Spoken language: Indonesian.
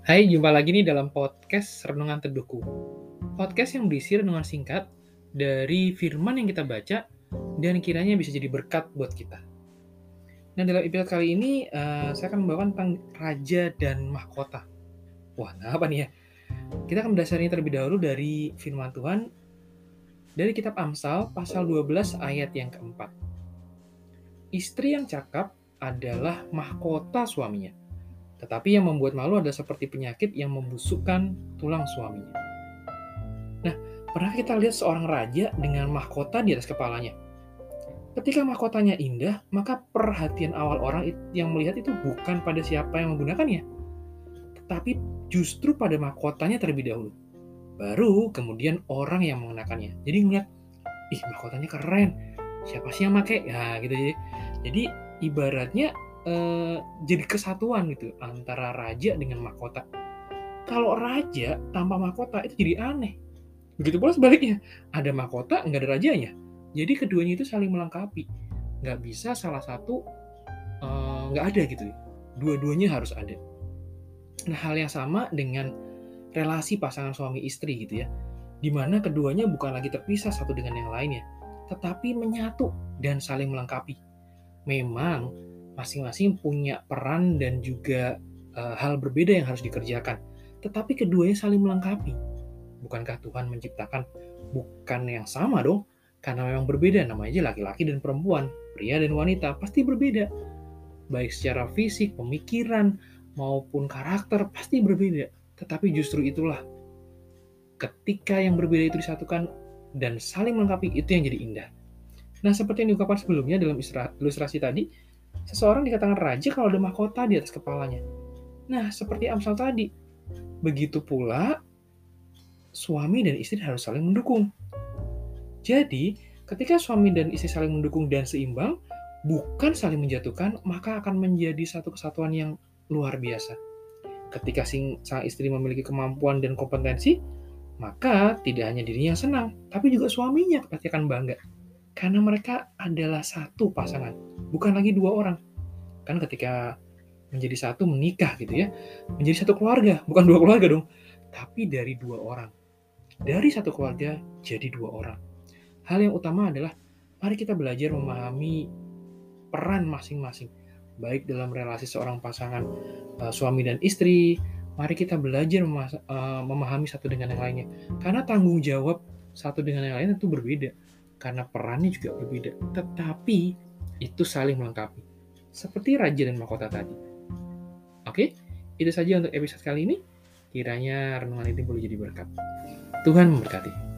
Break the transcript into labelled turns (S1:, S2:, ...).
S1: Hai, jumpa lagi nih dalam podcast Renungan Teduhku. Podcast yang berisi renungan singkat dari firman yang kita baca dan kiranya bisa jadi berkat buat kita. Nah, dalam episode kali ini uh, saya akan membawakan tentang raja dan mahkota. Wah, nah apa nih ya? Kita akan berdasarnya terlebih dahulu dari firman Tuhan dari kitab Amsal pasal 12 ayat yang keempat. Istri yang cakap adalah mahkota suaminya tetapi yang membuat malu adalah seperti penyakit yang membusukkan tulang suaminya. Nah, pernah kita lihat seorang raja dengan mahkota di atas kepalanya. Ketika mahkotanya indah, maka perhatian awal orang yang melihat itu bukan pada siapa yang menggunakannya, tetapi justru pada mahkotanya terlebih dahulu. Baru kemudian orang yang mengenakannya. Jadi ngeliat, ih mahkotanya keren, siapa sih yang make? Ya gitu. Jadi ibaratnya eh, jadi kesatuan gitu antara raja dengan mahkota. Kalau raja tanpa mahkota itu jadi aneh. Begitu pula sebaliknya, ada mahkota nggak ada rajanya. Jadi keduanya itu saling melengkapi. Nggak bisa salah satu eh, nggak ada gitu. Dua-duanya harus ada. Nah hal yang sama dengan relasi pasangan suami istri gitu ya. Di mana keduanya bukan lagi terpisah satu dengan yang lainnya, tetapi menyatu dan saling melengkapi. Memang masing-masing punya peran dan juga uh, hal berbeda yang harus dikerjakan. Tetapi keduanya saling melengkapi. Bukankah Tuhan menciptakan bukan yang sama dong? Karena memang berbeda, namanya aja laki-laki dan perempuan, pria dan wanita, pasti berbeda. Baik secara fisik, pemikiran, maupun karakter, pasti berbeda. Tetapi justru itulah, ketika yang berbeda itu disatukan dan saling melengkapi, itu yang jadi indah. Nah, seperti yang diungkapkan sebelumnya dalam ilustrasi tadi, Seseorang dikatakan raja kalau ada mahkota di atas kepalanya. Nah, seperti Amsal tadi, begitu pula suami dan istri harus saling mendukung. Jadi, ketika suami dan istri saling mendukung dan seimbang, bukan saling menjatuhkan, maka akan menjadi satu kesatuan yang luar biasa. Ketika sang istri memiliki kemampuan dan kompetensi, maka tidak hanya dirinya yang senang, tapi juga suaminya pasti akan bangga. Karena mereka adalah satu pasangan, bukan lagi dua orang. Kan ketika menjadi satu menikah gitu ya, menjadi satu keluarga, bukan dua keluarga dong, tapi dari dua orang. Dari satu keluarga jadi dua orang. Hal yang utama adalah mari kita belajar memahami peran masing-masing, baik dalam relasi seorang pasangan uh, suami dan istri. Mari kita belajar uh, memahami satu dengan yang lainnya, karena tanggung jawab satu dengan yang lain itu berbeda karena perannya juga berbeda, tetapi itu saling melengkapi. Seperti raja dan mahkota tadi. Oke, itu saja untuk episode kali ini. Kiranya renungan ini boleh jadi berkat. Tuhan memberkati.